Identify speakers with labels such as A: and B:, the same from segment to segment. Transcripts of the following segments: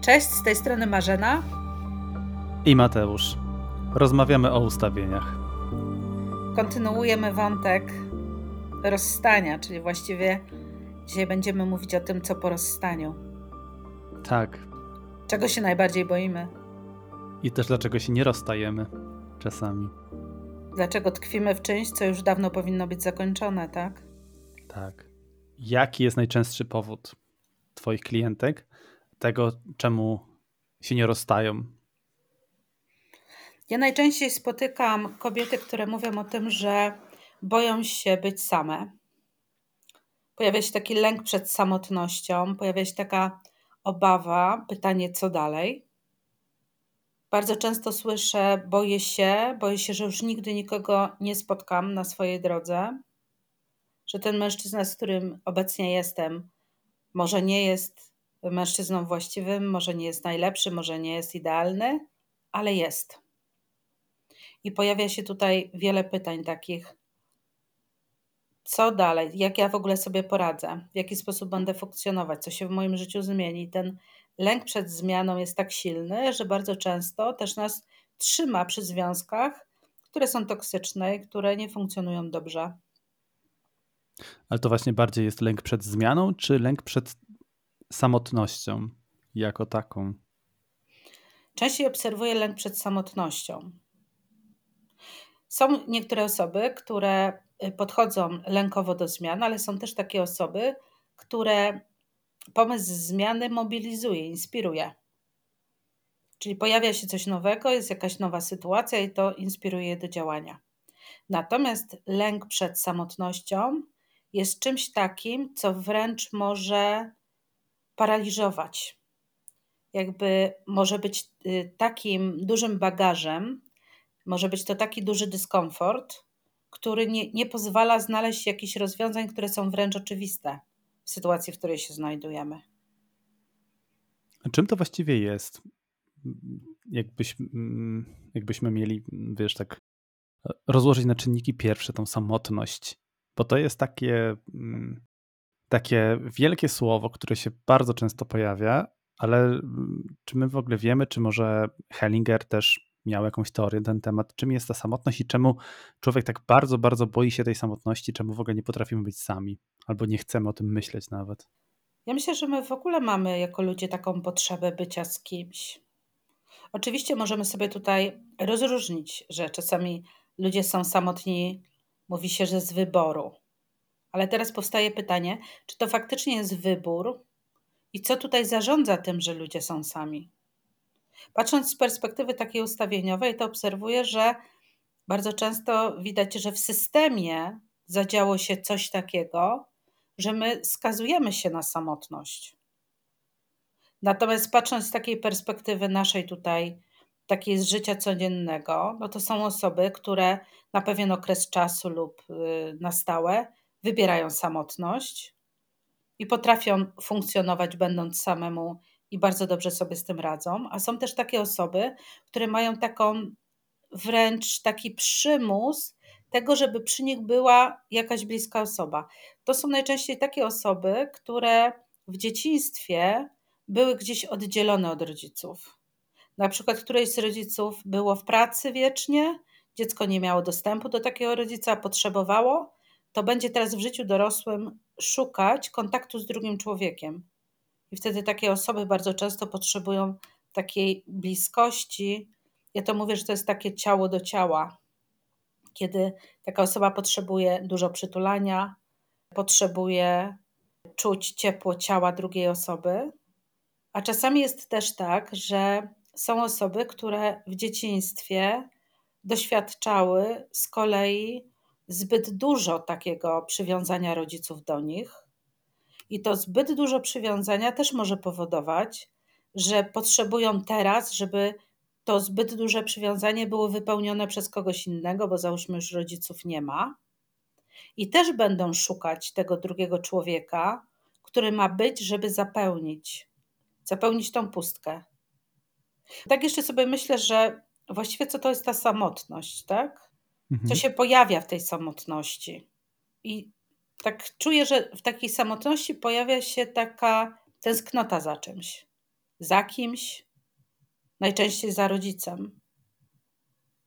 A: Cześć, z tej strony Marzena
B: i Mateusz. Rozmawiamy o ustawieniach.
A: Kontynuujemy wątek rozstania, czyli właściwie dzisiaj będziemy mówić o tym, co po rozstaniu.
B: Tak.
A: Czego się najbardziej boimy?
B: I też dlaczego się nie rozstajemy czasami.
A: Dlaczego tkwimy w czymś, co już dawno powinno być zakończone, tak?
B: Tak. Jaki jest najczęstszy powód Twoich klientek tego, czemu się nie rozstają?
A: Ja najczęściej spotykam kobiety, które mówią o tym, że boją się być same. Pojawia się taki lęk przed samotnością, pojawia się taka obawa, pytanie, co dalej. Bardzo często słyszę, boję się, boję się, że już nigdy nikogo nie spotkam na swojej drodze, że ten mężczyzna, z którym obecnie jestem, może nie jest mężczyzną właściwym, może nie jest najlepszy, może nie jest idealny, ale jest. I pojawia się tutaj wiele pytań takich, co dalej, jak ja w ogóle sobie poradzę, w jaki sposób będę funkcjonować, co się w moim życiu zmieni. Ten lęk przed zmianą jest tak silny, że bardzo często też nas trzyma przy związkach, które są toksyczne i które nie funkcjonują dobrze.
B: Ale to właśnie bardziej jest lęk przed zmianą, czy lęk przed samotnością jako taką?
A: Częściej obserwuję lęk przed samotnością. Są niektóre osoby, które y, podchodzą lękowo do zmian, ale są też takie osoby, które pomysł zmiany mobilizuje, inspiruje. Czyli pojawia się coś nowego, jest jakaś nowa sytuacja i to inspiruje do działania. Natomiast lęk przed samotnością jest czymś takim, co wręcz może paraliżować. Jakby może być y, takim dużym bagażem, może być to taki duży dyskomfort, który nie, nie pozwala znaleźć jakichś rozwiązań, które są wręcz oczywiste w sytuacji, w której się znajdujemy.
B: A czym to właściwie jest? Jakbyś, jakbyśmy mieli, wiesz, tak rozłożyć na czynniki pierwsze tą samotność, bo to jest takie, takie wielkie słowo, które się bardzo często pojawia, ale czy my w ogóle wiemy, czy może Hellinger też miał jakąś teorię na ten temat, czym jest ta samotność i czemu człowiek tak bardzo, bardzo boi się tej samotności, czemu w ogóle nie potrafimy być sami, albo nie chcemy o tym myśleć nawet.
A: Ja myślę, że my w ogóle mamy jako ludzie taką potrzebę bycia z kimś. Oczywiście możemy sobie tutaj rozróżnić, że czasami ludzie są samotni, mówi się, że z wyboru. Ale teraz powstaje pytanie, czy to faktycznie jest wybór i co tutaj zarządza tym, że ludzie są sami? Patrząc z perspektywy takiej ustawieniowej, to obserwuję, że bardzo często widać, że w systemie zadziało się coś takiego, że my skazujemy się na samotność. Natomiast patrząc z takiej perspektywy naszej tutaj, takiej z życia codziennego, no to są osoby, które na pewien okres czasu lub y, na stałe wybierają samotność i potrafią funkcjonować będąc samemu i bardzo dobrze sobie z tym radzą, a są też takie osoby, które mają taką wręcz taki przymus tego, żeby przy nich była jakaś bliska osoba. To są najczęściej takie osoby, które w dzieciństwie były gdzieś oddzielone od rodziców. Na przykład któreś z rodziców było w pracy wiecznie, dziecko nie miało dostępu do takiego rodzica, potrzebowało, to będzie teraz w życiu dorosłym szukać kontaktu z drugim człowiekiem. I wtedy takie osoby bardzo często potrzebują takiej bliskości. Ja to mówię, że to jest takie ciało do ciała, kiedy taka osoba potrzebuje dużo przytulania, potrzebuje czuć ciepło ciała drugiej osoby. A czasami jest też tak, że są osoby, które w dzieciństwie doświadczały z kolei zbyt dużo takiego przywiązania rodziców do nich i to zbyt dużo przywiązania też może powodować, że potrzebują teraz, żeby to zbyt duże przywiązanie było wypełnione przez kogoś innego, bo załóżmy już rodziców nie ma. I też będą szukać tego drugiego człowieka, który ma być, żeby zapełnić, zapełnić tą pustkę. Tak jeszcze sobie myślę, że właściwie co to jest ta samotność, tak? Co mhm. się pojawia w tej samotności. I tak czuję, że w takiej samotności pojawia się taka tęsknota za czymś. za kimś, najczęściej za rodzicem.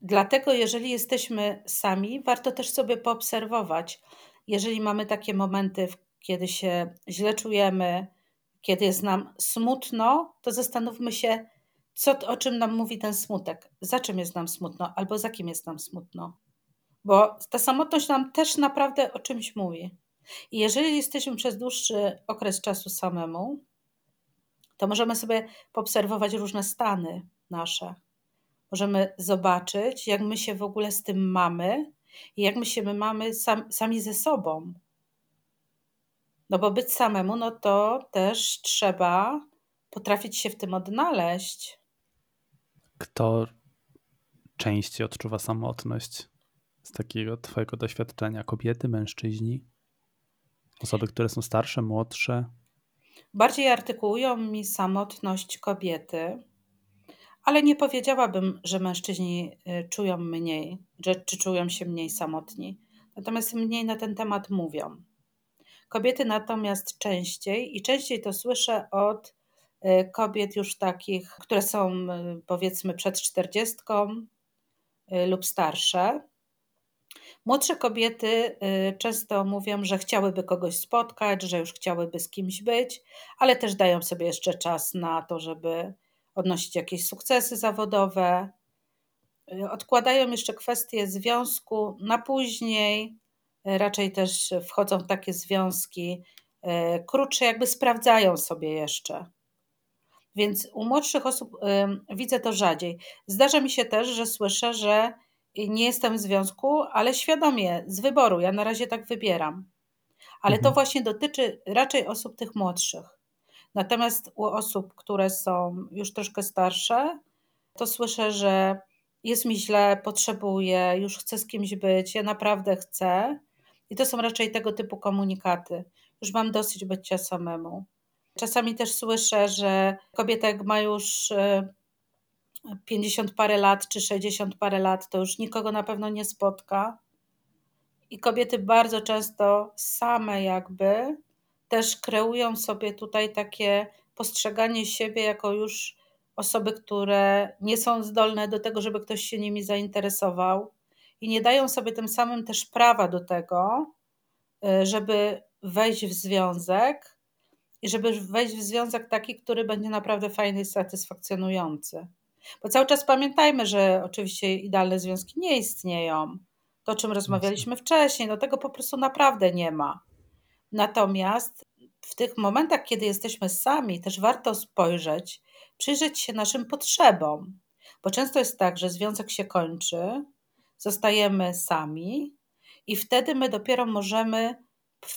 A: Dlatego, jeżeli jesteśmy sami, warto też sobie poobserwować, jeżeli mamy takie momenty, kiedy się źle czujemy, kiedy jest nam smutno, to zastanówmy się, co, o czym nam mówi ten smutek, za czym jest nam smutno, albo za kim jest nam smutno. Bo ta samotność nam też naprawdę o czymś mówi. I jeżeli jesteśmy przez dłuższy okres czasu samemu, to możemy sobie poobserwować różne stany nasze. Możemy zobaczyć, jak my się w ogóle z tym mamy i jak my się my mamy sam, sami ze sobą. No bo być samemu, no to też trzeba potrafić się w tym odnaleźć.
B: Kto częściej odczuwa samotność z takiego Twojego doświadczenia? Kobiety, mężczyźni? Osoby, które są starsze, młodsze?
A: Bardziej artykułują mi samotność kobiety, ale nie powiedziałabym, że mężczyźni y, czują mniej, że, czy czują się mniej samotni. Natomiast mniej na ten temat mówią. Kobiety natomiast częściej i częściej to słyszę od y, kobiet już takich, które są y, powiedzmy przed czterdziestką lub starsze, Młodsze kobiety y, często mówią, że chciałyby kogoś spotkać, że już chciałyby z kimś być, ale też dają sobie jeszcze czas na to, żeby odnosić jakieś sukcesy zawodowe. Y, odkładają jeszcze kwestie związku na później. Y, raczej też wchodzą w takie związki krótsze, jakby sprawdzają sobie jeszcze. Więc u młodszych osób widzę to rzadziej. Zdarza mi się też, że słyszę, że nie jestem w związku, ale świadomie, z wyboru. Ja na razie tak wybieram. Ale mhm. to właśnie dotyczy raczej osób tych młodszych. Natomiast u osób, które są już troszkę starsze, to słyszę, że jest mi źle, potrzebuję, już chcę z kimś być, ja naprawdę chcę. I to są raczej tego typu komunikaty. Już mam dosyć bycia samemu. Czasami też słyszę, że kobieta, jak ma już y, 50 parę lat czy 60 parę lat, to już nikogo na pewno nie spotka. I kobiety bardzo często same jakby też kreują sobie tutaj takie postrzeganie siebie jako już osoby, które nie są zdolne do tego, żeby ktoś się nimi zainteresował i nie dają sobie tym samym też prawa do tego, y, żeby wejść w związek i żeby wejść w związek taki, który będzie naprawdę fajny i satysfakcjonujący. Bo cały czas pamiętajmy, że oczywiście idealne związki nie istnieją. To, o czym rozmawialiśmy wcześniej, no tego po prostu naprawdę nie ma. Natomiast w tych momentach, kiedy jesteśmy sami, też warto spojrzeć, przyjrzeć się naszym potrzebom. Bo często jest tak, że związek się kończy, zostajemy sami, i wtedy my dopiero możemy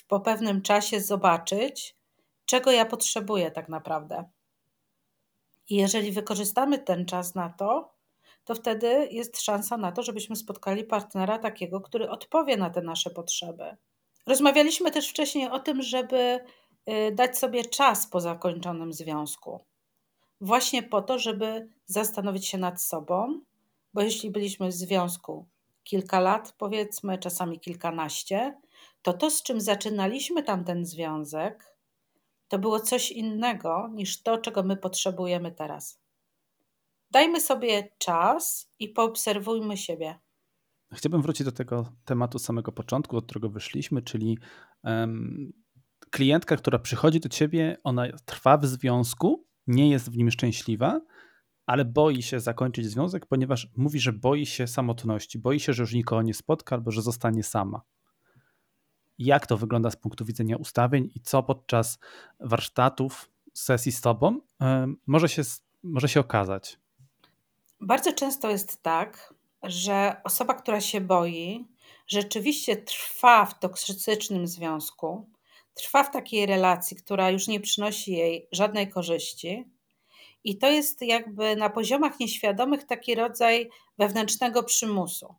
A: po pewnym czasie zobaczyć, czego ja potrzebuję tak naprawdę. I jeżeli wykorzystamy ten czas na to, to wtedy jest szansa na to, żebyśmy spotkali partnera takiego, który odpowie na te nasze potrzeby. Rozmawialiśmy też wcześniej o tym, żeby y, dać sobie czas po zakończonym związku. Właśnie po to, żeby zastanowić się nad sobą, bo jeśli byliśmy w związku kilka lat, powiedzmy, czasami kilkanaście, to to, z czym zaczynaliśmy tamten związek, to było coś innego niż to, czego my potrzebujemy teraz. Dajmy sobie czas i poobserwujmy siebie.
B: Chciałbym wrócić do tego tematu samego początku, od którego wyszliśmy, czyli um, klientka, która przychodzi do ciebie, ona trwa w związku, nie jest w nim szczęśliwa, ale boi się zakończyć związek, ponieważ mówi, że boi się samotności, boi się, że już nikogo nie spotka albo że zostanie sama jak to wygląda z punktu widzenia ustawień i co podczas warsztatów, sesji z Tobą może się, może się okazać?
A: Bardzo często jest tak, że osoba, która się boi, rzeczywiście trwa w toksycznym związku, trwa w takiej relacji, która już nie przynosi jej żadnej korzyści. I to jest jakby na poziomach nieświadomych taki rodzaj wewnętrznego przymusu.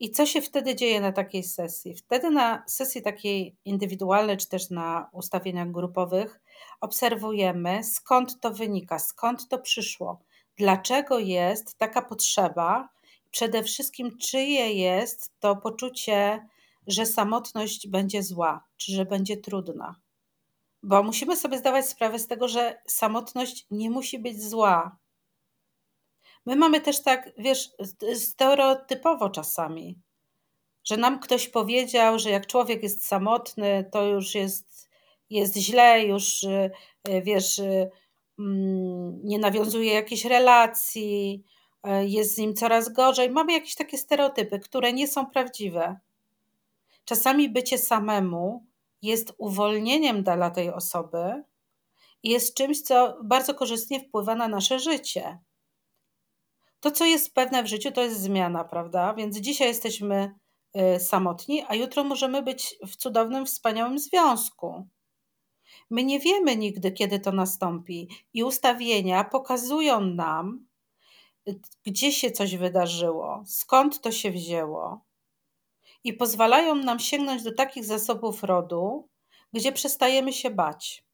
A: I co się wtedy dzieje na takiej sesji? Wtedy na sesji takiej indywidualnej, czy też na ustawieniach grupowych, obserwujemy skąd to wynika, skąd to przyszło, dlaczego jest taka potrzeba, przede wszystkim czyje jest to poczucie, że samotność będzie zła, czy że będzie trudna. Bo musimy sobie zdawać sprawę z tego, że samotność nie musi być zła. My mamy też tak, wiesz, stereotypowo czasami, że nam ktoś powiedział, że jak człowiek jest samotny, to już jest, jest źle, już y, y, wiesz, y, mm, nie nawiązuje jakiejś relacji, jest z nim coraz gorzej. Mamy jakieś takie stereotypy, które nie są prawdziwe. Czasami bycie samemu jest uwolnieniem dla tej osoby i jest czymś, co bardzo korzystnie wpływa na nasze życie. To, co jest pewne w życiu, to jest zmiana, prawda? Więc dzisiaj jesteśmy y, samotni, a jutro możemy być w cudownym, wspaniałym związku. My nie wiemy nigdy, kiedy to nastąpi, i ustawienia pokazują nam, y, gdzie się coś wydarzyło, skąd to się wzięło i pozwalają nam sięgnąć do takich zasobów rodu, gdzie przestajemy się bać.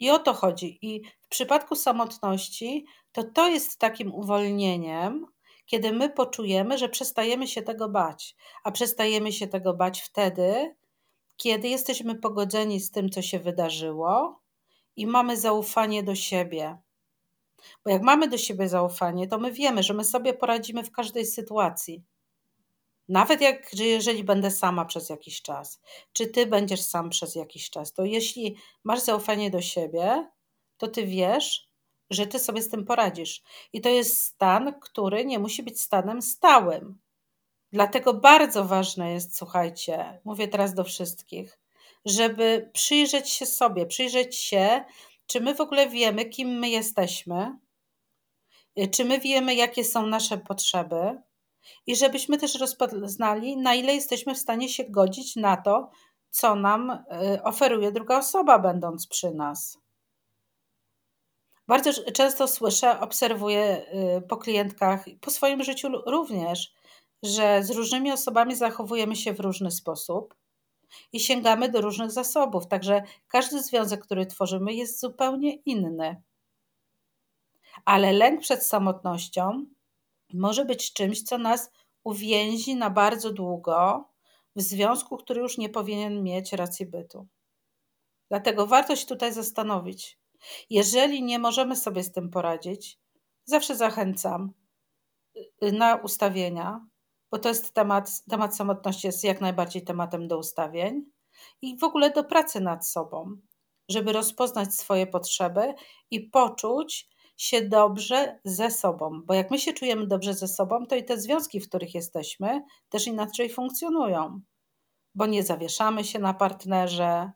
A: I o to chodzi. I w przypadku samotności, to to jest takim uwolnieniem, kiedy my poczujemy, że przestajemy się tego bać. A przestajemy się tego bać wtedy, kiedy jesteśmy pogodzeni z tym, co się wydarzyło i mamy zaufanie do siebie. Bo jak mamy do siebie zaufanie, to my wiemy, że my sobie poradzimy w każdej sytuacji. Nawet jak, jeżeli będę sama przez jakiś czas, czy ty będziesz sam przez jakiś czas, to jeśli masz zaufanie do siebie, to ty wiesz, że ty sobie z tym poradzisz. I to jest stan, który nie musi być stanem stałym. Dlatego bardzo ważne jest, słuchajcie, mówię teraz do wszystkich, żeby przyjrzeć się sobie, przyjrzeć się, czy my w ogóle wiemy, kim my jesteśmy, czy my wiemy, jakie są nasze potrzeby, i żebyśmy też rozpoznali, na ile jesteśmy w stanie się godzić na to, co nam y, oferuje druga osoba, będąc przy nas. Bardzo często słyszę, obserwuję y, po klientkach, po swoim życiu również, że z różnymi osobami zachowujemy się w różny sposób i sięgamy do różnych zasobów. Także każdy związek, który tworzymy, jest zupełnie inny. Ale lęk przed samotnością może być czymś, co nas uwięzi na bardzo długo w związku, który już nie powinien mieć racji bytu. Dlatego warto się tutaj zastanowić. Jeżeli nie możemy sobie z tym poradzić, zawsze zachęcam y, na ustawienia, bo to jest temat, temat samotności jest jak najbardziej tematem do ustawień i w ogóle do pracy nad sobą, żeby rozpoznać swoje potrzeby i poczuć, się dobrze ze sobą, bo jak my się czujemy dobrze ze sobą, to i te związki, w których jesteśmy, też inaczej funkcjonują, bo nie zawieszamy się na partnerze,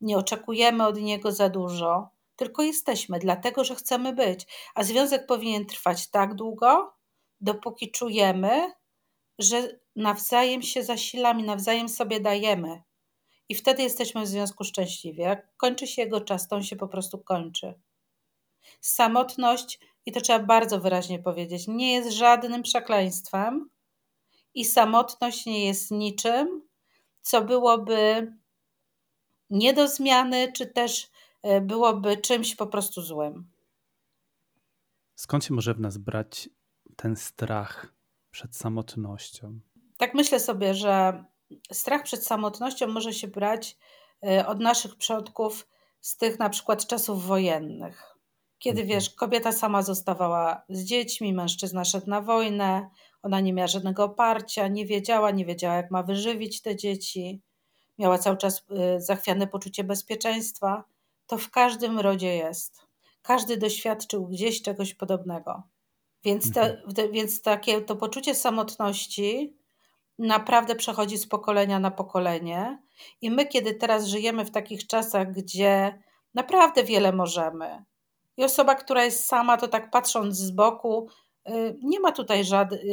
A: nie oczekujemy od niego za dużo, tylko jesteśmy, dlatego że chcemy być. A związek powinien trwać tak długo, dopóki czujemy, że nawzajem się zasilamy, nawzajem sobie dajemy. I wtedy jesteśmy w związku szczęśliwi. Jak kończy się jego czas, to on się po prostu kończy. Samotność, i to trzeba bardzo wyraźnie powiedzieć, nie jest żadnym przekleństwem i samotność nie jest niczym, co byłoby nie do zmiany, czy też byłoby czymś po prostu złym.
B: Skąd się może w nas brać ten strach przed samotnością?
A: Tak myślę sobie, że strach przed samotnością może się brać e, od naszych przodków z tych na przykład czasów wojennych. Kiedy mhm. wiesz, kobieta sama zostawała z dziećmi, mężczyzna szedł na wojnę, ona nie miała żadnego oparcia, nie wiedziała, nie wiedziała, jak ma wyżywić te dzieci, miała cały czas y, zachwiane poczucie bezpieczeństwa. To w każdym rodzie jest. Każdy doświadczył gdzieś czegoś podobnego. Więc, te, mhm. więc takie to poczucie samotności naprawdę przechodzi z pokolenia na pokolenie. I my, kiedy teraz żyjemy w takich czasach, gdzie naprawdę wiele możemy, i osoba, która jest sama, to tak patrząc z boku, y, nie ma tutaj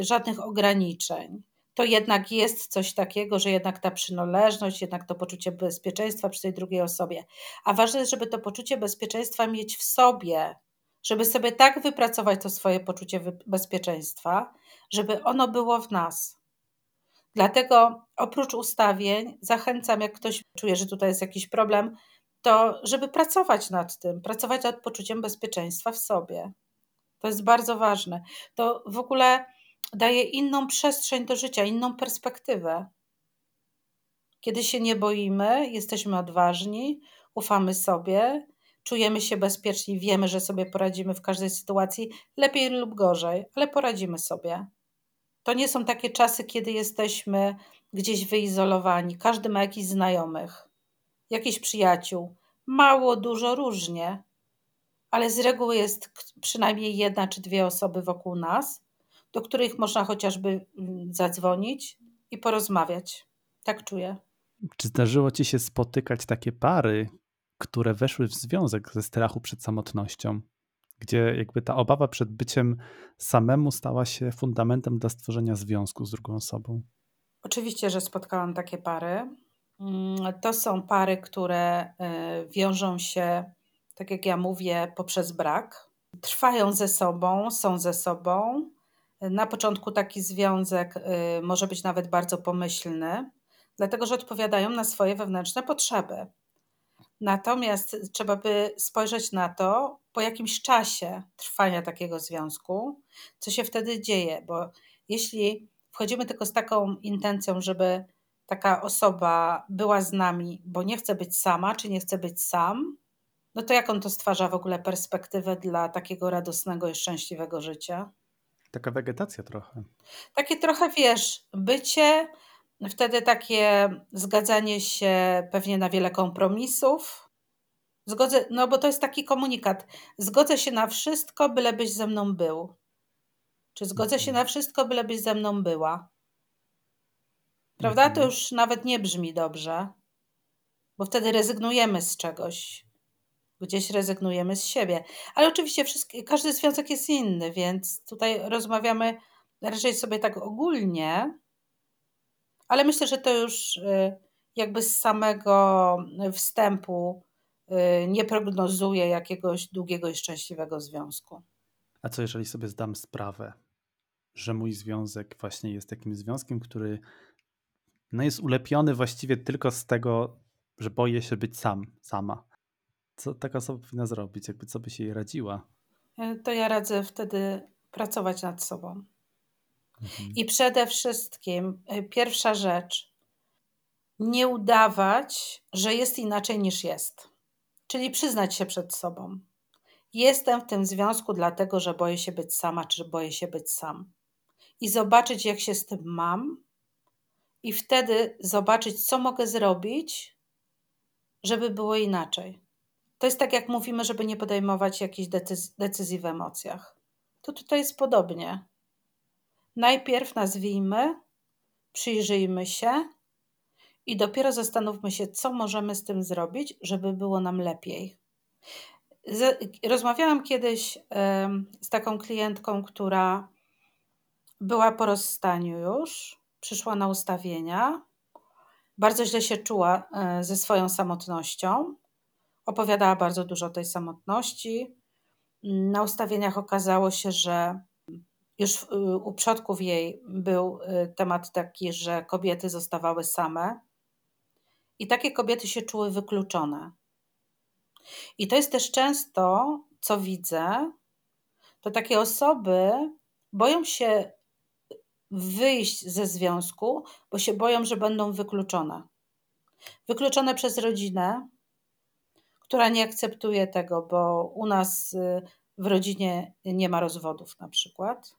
A: żadnych ograniczeń. To jednak jest coś takiego, że jednak ta przynależność, jednak to poczucie bezpieczeństwa przy tej drugiej osobie. A ważne jest, żeby to poczucie bezpieczeństwa mieć w sobie, żeby sobie tak wypracować to swoje poczucie bezpieczeństwa, żeby ono było w nas. Dlatego oprócz ustawień zachęcam, jak ktoś czuje, że tutaj jest jakiś problem, to żeby pracować nad tym, pracować nad poczuciem bezpieczeństwa w sobie. To jest bardzo ważne. To w ogóle daje inną przestrzeń do życia, inną perspektywę. Kiedy się nie boimy, jesteśmy odważni, ufamy sobie, czujemy się bezpieczni, wiemy, że sobie poradzimy w każdej sytuacji, lepiej lub gorzej, ale poradzimy sobie. To nie są takie czasy, kiedy jesteśmy gdzieś wyizolowani. Każdy ma jakichś znajomych, jakichś przyjaciół. Mało, dużo, różnie, ale z reguły jest przynajmniej jedna czy dwie osoby wokół nas, do których można chociażby mm, zadzwonić i porozmawiać. Tak czuję.
B: Czy zdarzyło ci się spotykać takie pary, które weszły w związek ze strachu przed samotnością, gdzie jakby ta obawa przed byciem samemu stała się fundamentem dla stworzenia związku z drugą osobą?
A: Oczywiście, że spotkałam takie pary. Mm, to są pary, które y, wiążą się, tak jak ja mówię, poprzez brak. Trwają ze sobą, są ze sobą. Na początku taki związek y, może być nawet bardzo pomyślny, dlatego że odpowiadają na swoje wewnętrzne potrzeby. Natomiast trzeba by spojrzeć na to po jakimś czasie trwania takiego związku, co się wtedy dzieje, bo jeśli wchodzimy tylko z taką intencją, żeby taka osoba była z nami, bo nie chce być sama, czy nie chce być sam, no to jak on to stwarza w ogóle perspektywę dla takiego radosnego i szczęśliwego życia?
B: Taka wegetacja trochę.
A: Takie trochę, wiesz, bycie, wtedy takie zgadzanie się pewnie na wiele kompromisów. Zgodzę, no bo to jest taki komunikat. Zgodzę się na wszystko, bylebyś ze mną był. Czy zgodzę się mhm. na wszystko, bylebyś ze mną była. Prawda? To mhm. już nawet nie brzmi dobrze, bo wtedy rezygnujemy z czegoś. Gdzieś rezygnujemy z siebie. Ale oczywiście wszystkie, każdy związek jest inny, więc tutaj rozmawiamy raczej sobie tak ogólnie, ale myślę, że to już y, jakby z samego wstępu y, nie prognozuje jakiegoś długiego i szczęśliwego związku.
B: A co jeżeli sobie zdam sprawę, że mój związek właśnie jest takim związkiem, który no jest ulepiony właściwie tylko z tego, że boję się być sam, sama. Co taka osoba powinna zrobić? Jakby co by się jej radziła?
A: E, to ja radzę wtedy pracować nad sobą. Mhm. I przede wszystkim e, pierwsza rzecz, nie udawać, że jest inaczej niż jest. Czyli przyznać się przed sobą. Jestem w tym związku dlatego, że boję się być sama, czy boję się być sam. I zobaczyć, jak się z tym mam, i wtedy zobaczyć, co mogę zrobić, żeby było inaczej. To jest tak, jak mówimy, żeby nie podejmować jakichś decyzji, decyzji w emocjach. To tutaj jest podobnie. Najpierw nazwijmy, przyjrzyjmy się i dopiero zastanówmy się, co możemy z tym zrobić, żeby było nam lepiej. Rozmawiałam kiedyś z taką klientką, która była po rozstaniu już przyszła na ustawienia. Bardzo źle się czuła e, ze swoją samotnością. Opowiadała bardzo dużo o tej samotności. Na ustawieniach okazało się, że już u przodków jej był e, temat taki, że kobiety zostawały same. I takie kobiety się czuły wykluczone. I to jest też często, co widzę, to takie osoby boją się wyjść ze związku, bo się boją, że będą wykluczone. Wykluczone przez rodzinę, która nie akceptuje tego, bo u nas y, w rodzinie nie ma rozwodów na przykład.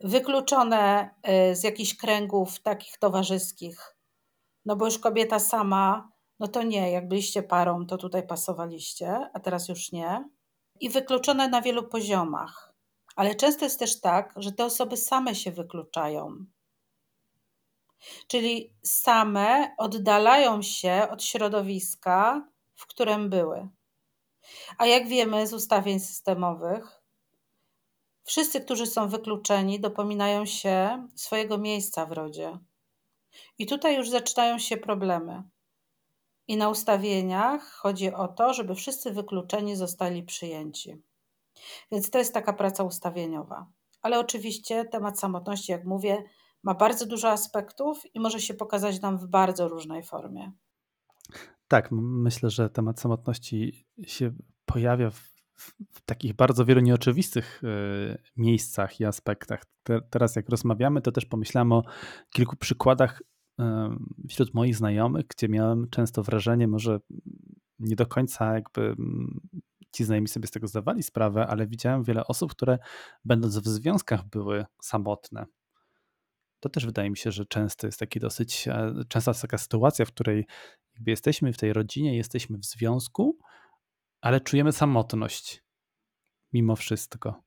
A: Wykluczone y, z jakichś kręgów takich towarzyskich, no bo już kobieta sama, no to nie, jak byliście parą, to tutaj pasowaliście, a teraz już nie. I wykluczone na wielu poziomach. Ale często jest też tak, że te osoby same się wykluczają. Czyli same oddalają się od środowiska, w którym były. A jak wiemy z ustawień systemowych, wszyscy, którzy są wykluczeni, dopominają się swojego miejsca w rodzie. I tutaj już zaczynają się problemy. I na ustawieniach chodzi o to, żeby wszyscy wykluczeni zostali przyjęci. Więc to jest taka praca ustawieniowa. Ale oczywiście temat samotności, jak mówię, ma bardzo dużo aspektów i może się pokazać nam w bardzo różnej formie.
B: Tak, myślę, że temat samotności się pojawia w, w takich bardzo wielu nieoczywistych y, miejscach i aspektach. Te, teraz, jak rozmawiamy, to też pomyślałem o kilku przykładach y, wśród moich znajomych, gdzie miałem często wrażenie, może nie do końca jakby ci znajomi sobie z tego zdawali sprawę, ale widziałem wiele osób, które będąc w związkach były samotne. To też wydaje mi się, że często jest taki dosyć, e, częsta jest taka sytuacja, w której jakby jesteśmy w tej rodzinie, jesteśmy w związku, ale czujemy samotność mimo wszystko.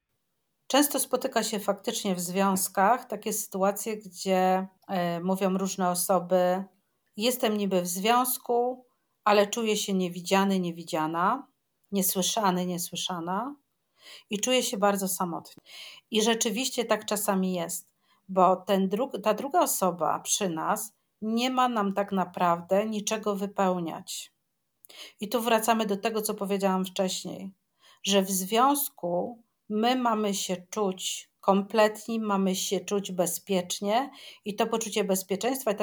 A: Często spotyka się faktycznie w związkach takie sytuacje, gdzie y, mówią różne osoby: Jestem niby w związku, ale czuję się niewidziany, niewidziana, niesłyszany, niesłyszana i czuję się bardzo samotnie. I rzeczywiście tak czasami jest, bo ten dru ta druga osoba przy nas nie ma nam tak naprawdę niczego wypełniać. I tu wracamy do tego, co powiedziałam wcześniej, że w związku my mamy się czuć kompletni, mamy się czuć bezpiecznie i to poczucie bezpieczeństwa i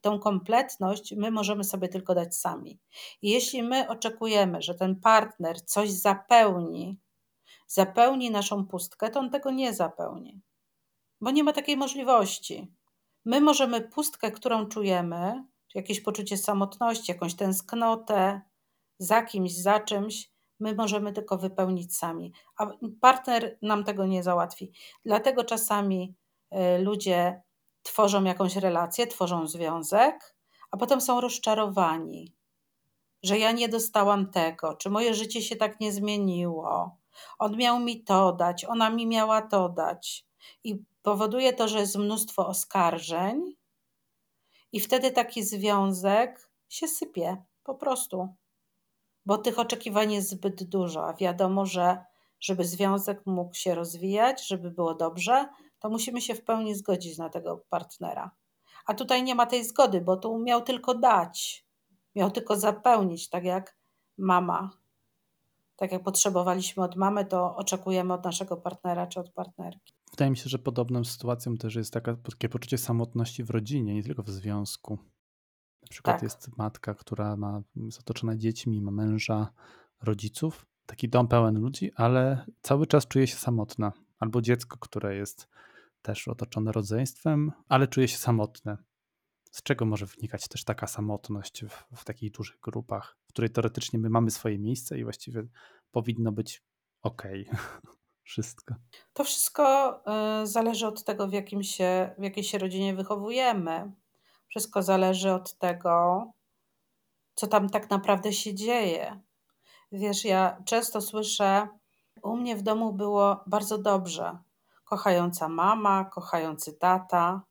A: tą kompletność my możemy sobie tylko dać sami. I jeśli my oczekujemy, że ten partner coś zapełni, zapełni naszą pustkę, to on tego nie zapełni, bo nie ma takiej możliwości. My możemy pustkę, którą czujemy, jakieś poczucie samotności, jakąś tęsknotę za kimś, za czymś, my możemy tylko wypełnić sami, a partner nam tego nie załatwi. Dlatego czasami y, ludzie tworzą jakąś relację, tworzą związek, a potem są rozczarowani, że ja nie dostałam tego, czy moje życie się tak nie zmieniło. On miał mi to dać, ona mi miała to dać. I powoduje to, że jest mnóstwo oskarżeń, i wtedy taki związek się sypie po prostu bo tych oczekiwań jest zbyt dużo, a wiadomo, że żeby związek mógł się rozwijać, żeby było dobrze, to musimy się w pełni zgodzić na tego partnera. A tutaj nie ma tej zgody, bo tu miał tylko dać, miał tylko zapełnić, tak jak mama. Tak jak potrzebowaliśmy od mamy, to oczekujemy od naszego partnera czy od partnerki.
B: Wydaje mi się, że podobną sytuacją też jest taka, takie poczucie samotności w rodzinie, nie tylko w związku. Na przykład tak. jest matka, która ma jest otoczona dziećmi, ma męża, rodziców, taki dom pełen ludzi, ale cały czas czuje się samotna. Albo dziecko, które jest też otoczone rodzeństwem, ale czuje się samotne. Z czego może wynikać też taka samotność w, w takich dużych grupach, w której teoretycznie my mamy swoje miejsce i właściwie powinno być ok. wszystko.
A: To wszystko y, zależy od tego, w, jakim się, w jakiej się rodzinie wychowujemy. Wszystko zależy od tego, co tam tak naprawdę się dzieje. Wiesz, ja często słyszę, u mnie w domu było bardzo dobrze. Kochająca mama, kochający tata,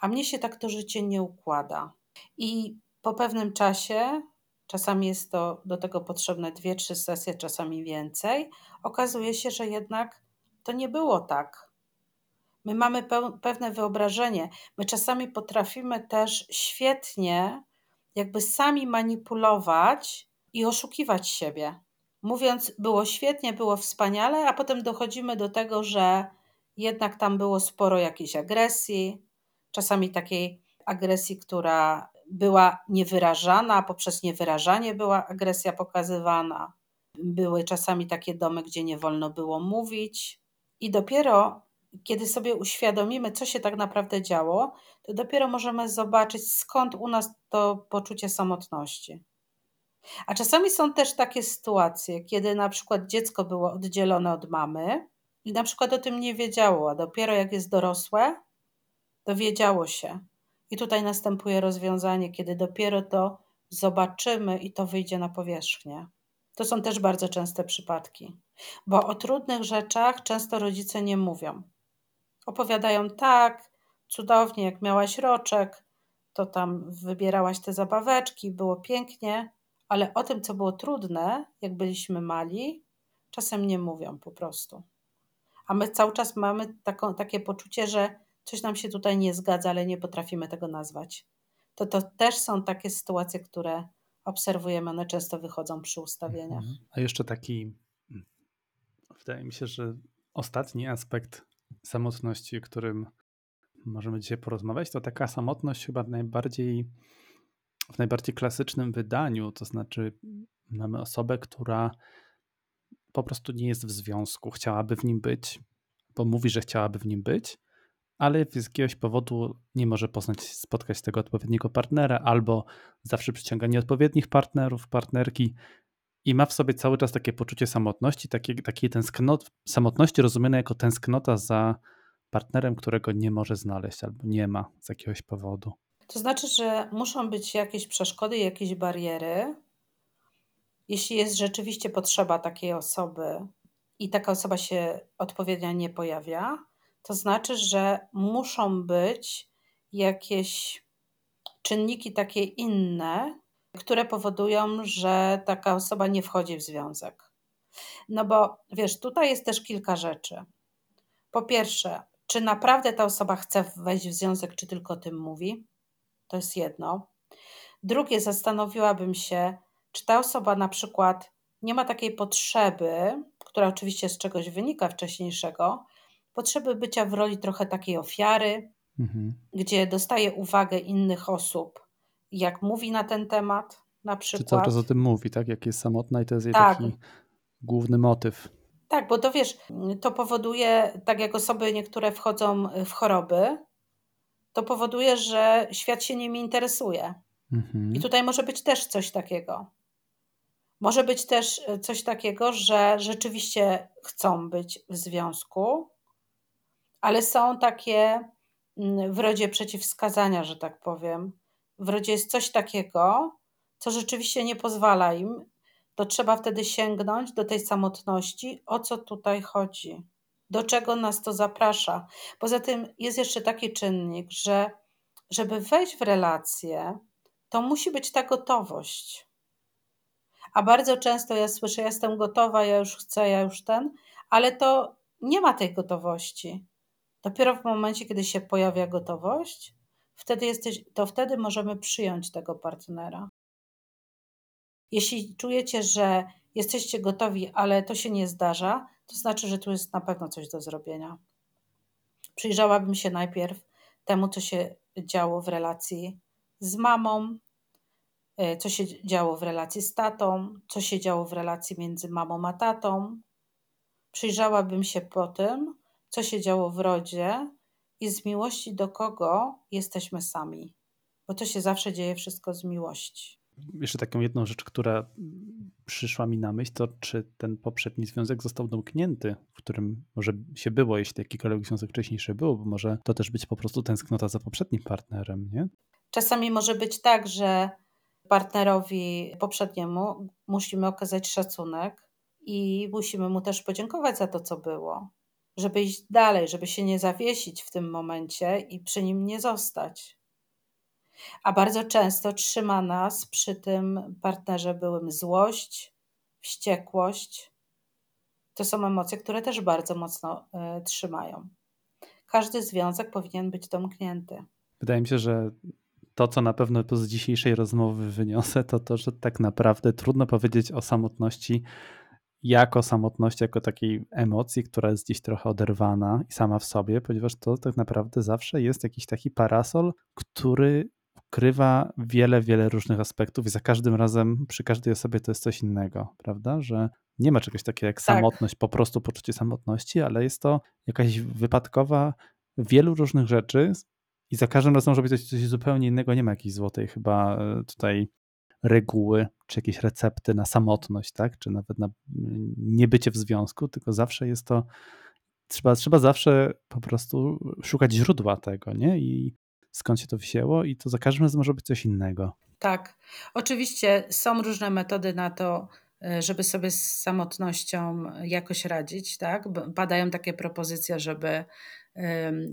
A: a mnie się tak to życie nie układa. I po pewnym czasie, czasami jest to do tego potrzebne dwie, trzy sesje, czasami więcej, okazuje się, że jednak to nie było tak My mamy pewne wyobrażenie. My czasami potrafimy też świetnie, jakby sami manipulować i oszukiwać siebie. Mówiąc, było świetnie, było wspaniale, a potem dochodzimy do tego, że jednak tam było sporo jakiejś agresji, czasami takiej agresji, która była niewyrażana, poprzez niewyrażanie była agresja pokazywana. Były czasami takie domy, gdzie nie wolno było mówić, i dopiero kiedy sobie uświadomimy, co się tak naprawdę działo, to dopiero możemy zobaczyć, skąd u nas to poczucie samotności. A czasami są też takie sytuacje, kiedy na przykład dziecko było oddzielone od mamy i na przykład o tym nie wiedziało, a dopiero jak jest dorosłe, dowiedziało się. I tutaj następuje rozwiązanie, kiedy dopiero to zobaczymy i to wyjdzie na powierzchnię. To są też bardzo częste przypadki, bo o trudnych rzeczach często rodzice nie mówią. Opowiadają tak, cudownie, jak miałaś roczek, to tam wybierałaś te zabaweczki, było pięknie, ale o tym, co było trudne, jak byliśmy mali, czasem nie mówią po prostu. A my cały czas mamy taką, takie poczucie, że coś nam się tutaj nie zgadza, ale nie potrafimy tego nazwać. To, to też są takie sytuacje, które obserwujemy, one często wychodzą przy ustawieniach. Mhm.
B: A jeszcze taki, mm, wydaje mi się, że ostatni aspekt samotności, o którym możemy dzisiaj porozmawiać, to taka samotność chyba najbardziej w najbardziej klasycznym wydaniu, to znaczy mamy osobę, która po prostu nie jest w związku, chciałaby w nim być, bo mówi, że chciałaby w nim być, ale z jakiegoś powodu nie może poznać, spotkać tego odpowiedniego partnera, albo zawsze przyciąga nieodpowiednich partnerów, partnerki i ma w sobie cały czas takie poczucie samotności, takie, takie tęsknot, samotności rozumiane jako tęsknota za partnerem, którego nie może znaleźć albo nie ma z jakiegoś powodu.
A: To znaczy, że muszą być jakieś przeszkody, jakieś bariery. Jeśli jest rzeczywiście potrzeba takiej osoby i taka osoba się odpowiednio nie pojawia, to znaczy, że muszą być jakieś czynniki takie inne, które powodują, że taka osoba nie wchodzi w związek. No bo wiesz, tutaj jest też kilka rzeczy. Po pierwsze, czy naprawdę ta osoba chce wejść w związek, czy tylko o tym mówi? To jest jedno. Drugie, zastanowiłabym się, czy ta osoba na przykład nie ma takiej potrzeby, która oczywiście z czegoś wynika wcześniejszego, potrzeby bycia w roli trochę takiej ofiary, mhm. gdzie dostaje uwagę innych osób, jak mówi na ten temat na przykład.
B: Czy cały czas o tym mówi, tak? Jak jest samotna i to jest jej tak. taki główny motyw.
A: Tak, bo to wiesz, to powoduje, tak jak osoby niektóre wchodzą w choroby, to powoduje, że świat się nimi interesuje. Mhm. I tutaj może być też coś takiego. Może być też coś takiego, że rzeczywiście chcą być w związku, ale są takie mm, w rodzie przeciwwskazania, że tak powiem. W rodzie jest coś takiego, co rzeczywiście nie pozwala im, to trzeba wtedy sięgnąć do tej samotności, o co tutaj chodzi, do czego nas to zaprasza. Poza tym jest jeszcze taki czynnik, że żeby wejść w relację, to musi być ta gotowość. A bardzo często ja słyszę, ja jestem gotowa, ja już chcę, ja już ten, ale to nie ma tej gotowości. Dopiero w momencie, kiedy się pojawia gotowość, wtedy jesteś, to wtedy możemy przyjąć tego partnera. Jeśli czujecie, że jesteście gotowi, ale to się nie zdarza, to znaczy, że tu jest na pewno coś do zrobienia. Przyjrzałabym się najpierw temu, co się działo w relacji z mamą, e, co się działo w relacji z tatą, co się działo w relacji między mamą a tatą. Przyjrzałabym się po tym, co się działo w rodzie i z miłości do kogo jesteśmy sami, bo to się zawsze dzieje wszystko z miłości.
B: Jeszcze taką jedną rzecz, która przyszła mi na myśl, to czy ten poprzedni związek został domknięty, w którym może się było, jeśli jakikolwiek związek wcześniejszy był, bo może to też być po prostu tęsknota za poprzednim partnerem, nie?
A: Czasami może być tak, że partnerowi poprzedniemu musimy okazać szacunek i musimy mu też podziękować za to, co było żeby iść dalej, żeby się nie zawiesić w tym momencie i przy nim nie zostać. A bardzo często trzyma nas przy tym partnerze byłym złość, wściekłość. To są emocje, które też bardzo mocno y, trzymają. Każdy związek powinien być domknięty.
B: Wydaje mi się, że to, co na pewno z dzisiejszej rozmowy wyniosę, to to, że tak naprawdę trudno powiedzieć o samotności jako samotność, jako takiej emocji, która jest gdzieś trochę oderwana i sama w sobie, ponieważ to tak naprawdę zawsze jest jakiś taki parasol, który ukrywa wiele, wiele różnych aspektów i za każdym razem, przy każdej osobie to jest coś innego, prawda? Że nie ma czegoś takiego jak tak. samotność, po prostu poczucie samotności, ale jest to jakaś wypadkowa wielu różnych rzeczy i za każdym razem może być coś, coś zupełnie innego, nie ma jakiejś złotej chyba e, tutaj reguły, czy jakieś recepty na samotność, tak? czy nawet na niebycie w związku, tylko zawsze jest to, trzeba, trzeba zawsze po prostu szukać źródła tego, nie? I skąd się to wzięło i to za każdym razem może być coś innego.
A: Tak, oczywiście są różne metody na to, e, żeby sobie z samotnością jakoś radzić, tak? Padają takie propozycje, żeby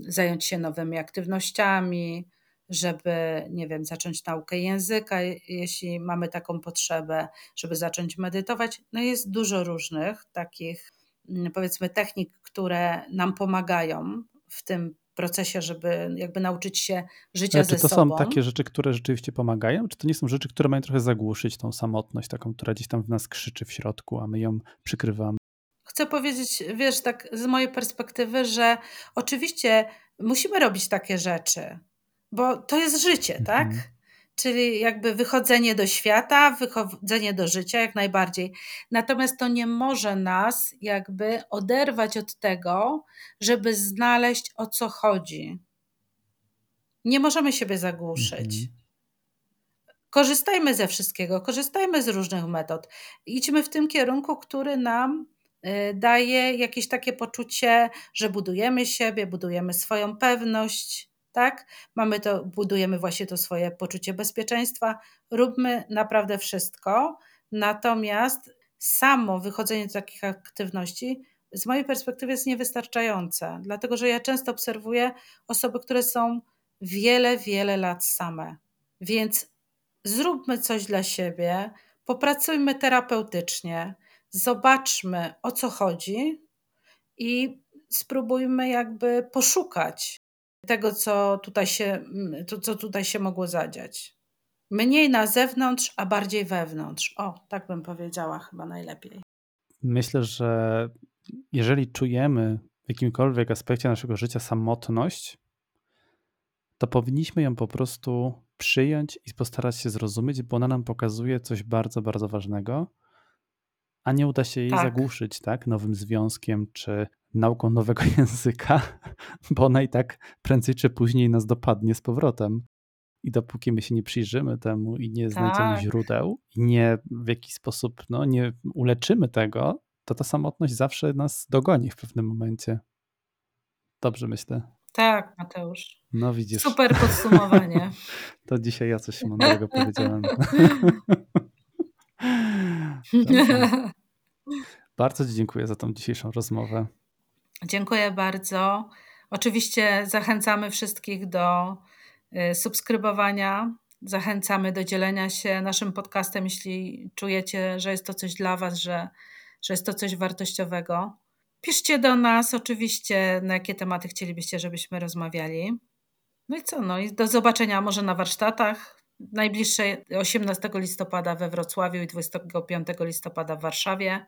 A: zająć się nowymi aktywnościami, żeby, nie wiem, zacząć naukę języka, jeśli mamy taką potrzebę, żeby zacząć medytować. No jest dużo różnych takich, mm, powiedzmy, technik, które nam pomagają w tym procesie, żeby jakby nauczyć się życia
B: ze sobą. Czy to są takie rzeczy, które rzeczywiście pomagają? Czy to nie są rzeczy, które mają trochę zagłuszyć tą samotność, taką, która gdzieś tam w nas krzyczy w środku, a my ją przykrywamy?
A: Chcę powiedzieć, wiesz, tak z mojej perspektywy, że oczywiście musimy robić takie rzeczy, bo to jest życie, tak? Mhm. czyli jakby wychodzenie do świata, wychodzenie do życia jak najbardziej. Natomiast to nie może nas jakby oderwać od tego, żeby znaleźć o co chodzi. Nie możemy siebie zagłuszyć. Mhm. Korzystajmy ze wszystkiego, korzystajmy z różnych metod. Idźmy w tym kierunku, który nam y, daje jakieś takie poczucie, że budujemy siebie, budujemy swoją pewność, tak? Mamy to, budujemy właśnie to swoje poczucie bezpieczeństwa. Róbmy naprawdę wszystko. Natomiast samo wychodzenie z takich aktywności z mojej perspektywy jest niewystarczające, dlatego że ja często obserwuję osoby, które są wiele, wiele lat same. Więc zróbmy coś dla siebie, popracujmy terapeutycznie, zobaczmy o co chodzi i spróbujmy jakby poszukać tego, co tutaj się, to, co tutaj się mogło zadziać. Mniej na zewnątrz, a bardziej wewnątrz. O, tak bym powiedziała chyba najlepiej.
B: Myślę, że jeżeli czujemy w jakimkolwiek aspekcie naszego życia samotność, to powinniśmy ją po prostu przyjąć i postarać się zrozumieć, bo ona nam pokazuje coś bardzo, bardzo ważnego, a nie uda się jej tak. zagłuszyć, tak, nowym związkiem czy nauką nowego języka, bo ona i tak prędzej czy później nas dopadnie z powrotem. I dopóki my się nie przyjrzymy temu i nie znajdziemy tak. źródeł, i nie w jakiś sposób no, nie uleczymy tego, to ta samotność zawsze nas dogoni w pewnym momencie. Dobrze myślę.
A: Tak, Mateusz.
B: No widzisz.
A: Super podsumowanie.
B: to dzisiaj ja coś mądrego powiedziałem. Bardzo Ci dziękuję za tą dzisiejszą rozmowę.
A: Dziękuję bardzo. Oczywiście zachęcamy wszystkich do y, subskrybowania. Zachęcamy do dzielenia się naszym podcastem, jeśli czujecie, że jest to coś dla Was, że, że jest to coś wartościowego. Piszcie do nas oczywiście, na jakie tematy chcielibyście, żebyśmy rozmawiali. No i co? No i do zobaczenia może na warsztatach. Najbliższe 18 listopada we Wrocławiu i 25 listopada w Warszawie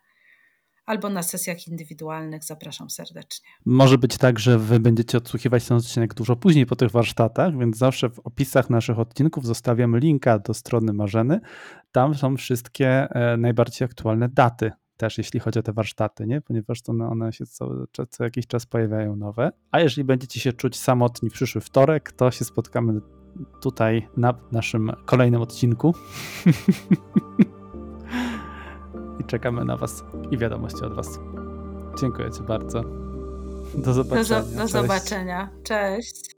A: albo na sesjach indywidualnych. Zapraszam serdecznie.
B: Może być tak, że wy będziecie odsłuchiwać ten odcinek dużo później po tych warsztatach, więc zawsze w opisach naszych odcinków zostawiamy linka do strony Marzeny. Tam są wszystkie e, najbardziej aktualne daty też jeśli chodzi o te warsztaty, nie? ponieważ to one się co, co jakiś czas pojawiają nowe. A jeżeli będziecie się czuć samotni w przyszły wtorek, to się spotkamy tutaj na naszym kolejnym odcinku. Czekamy na Was i wiadomości od Was. Dziękuję Ci bardzo. Do zobaczenia.
A: Do, do zobaczenia. Cześć.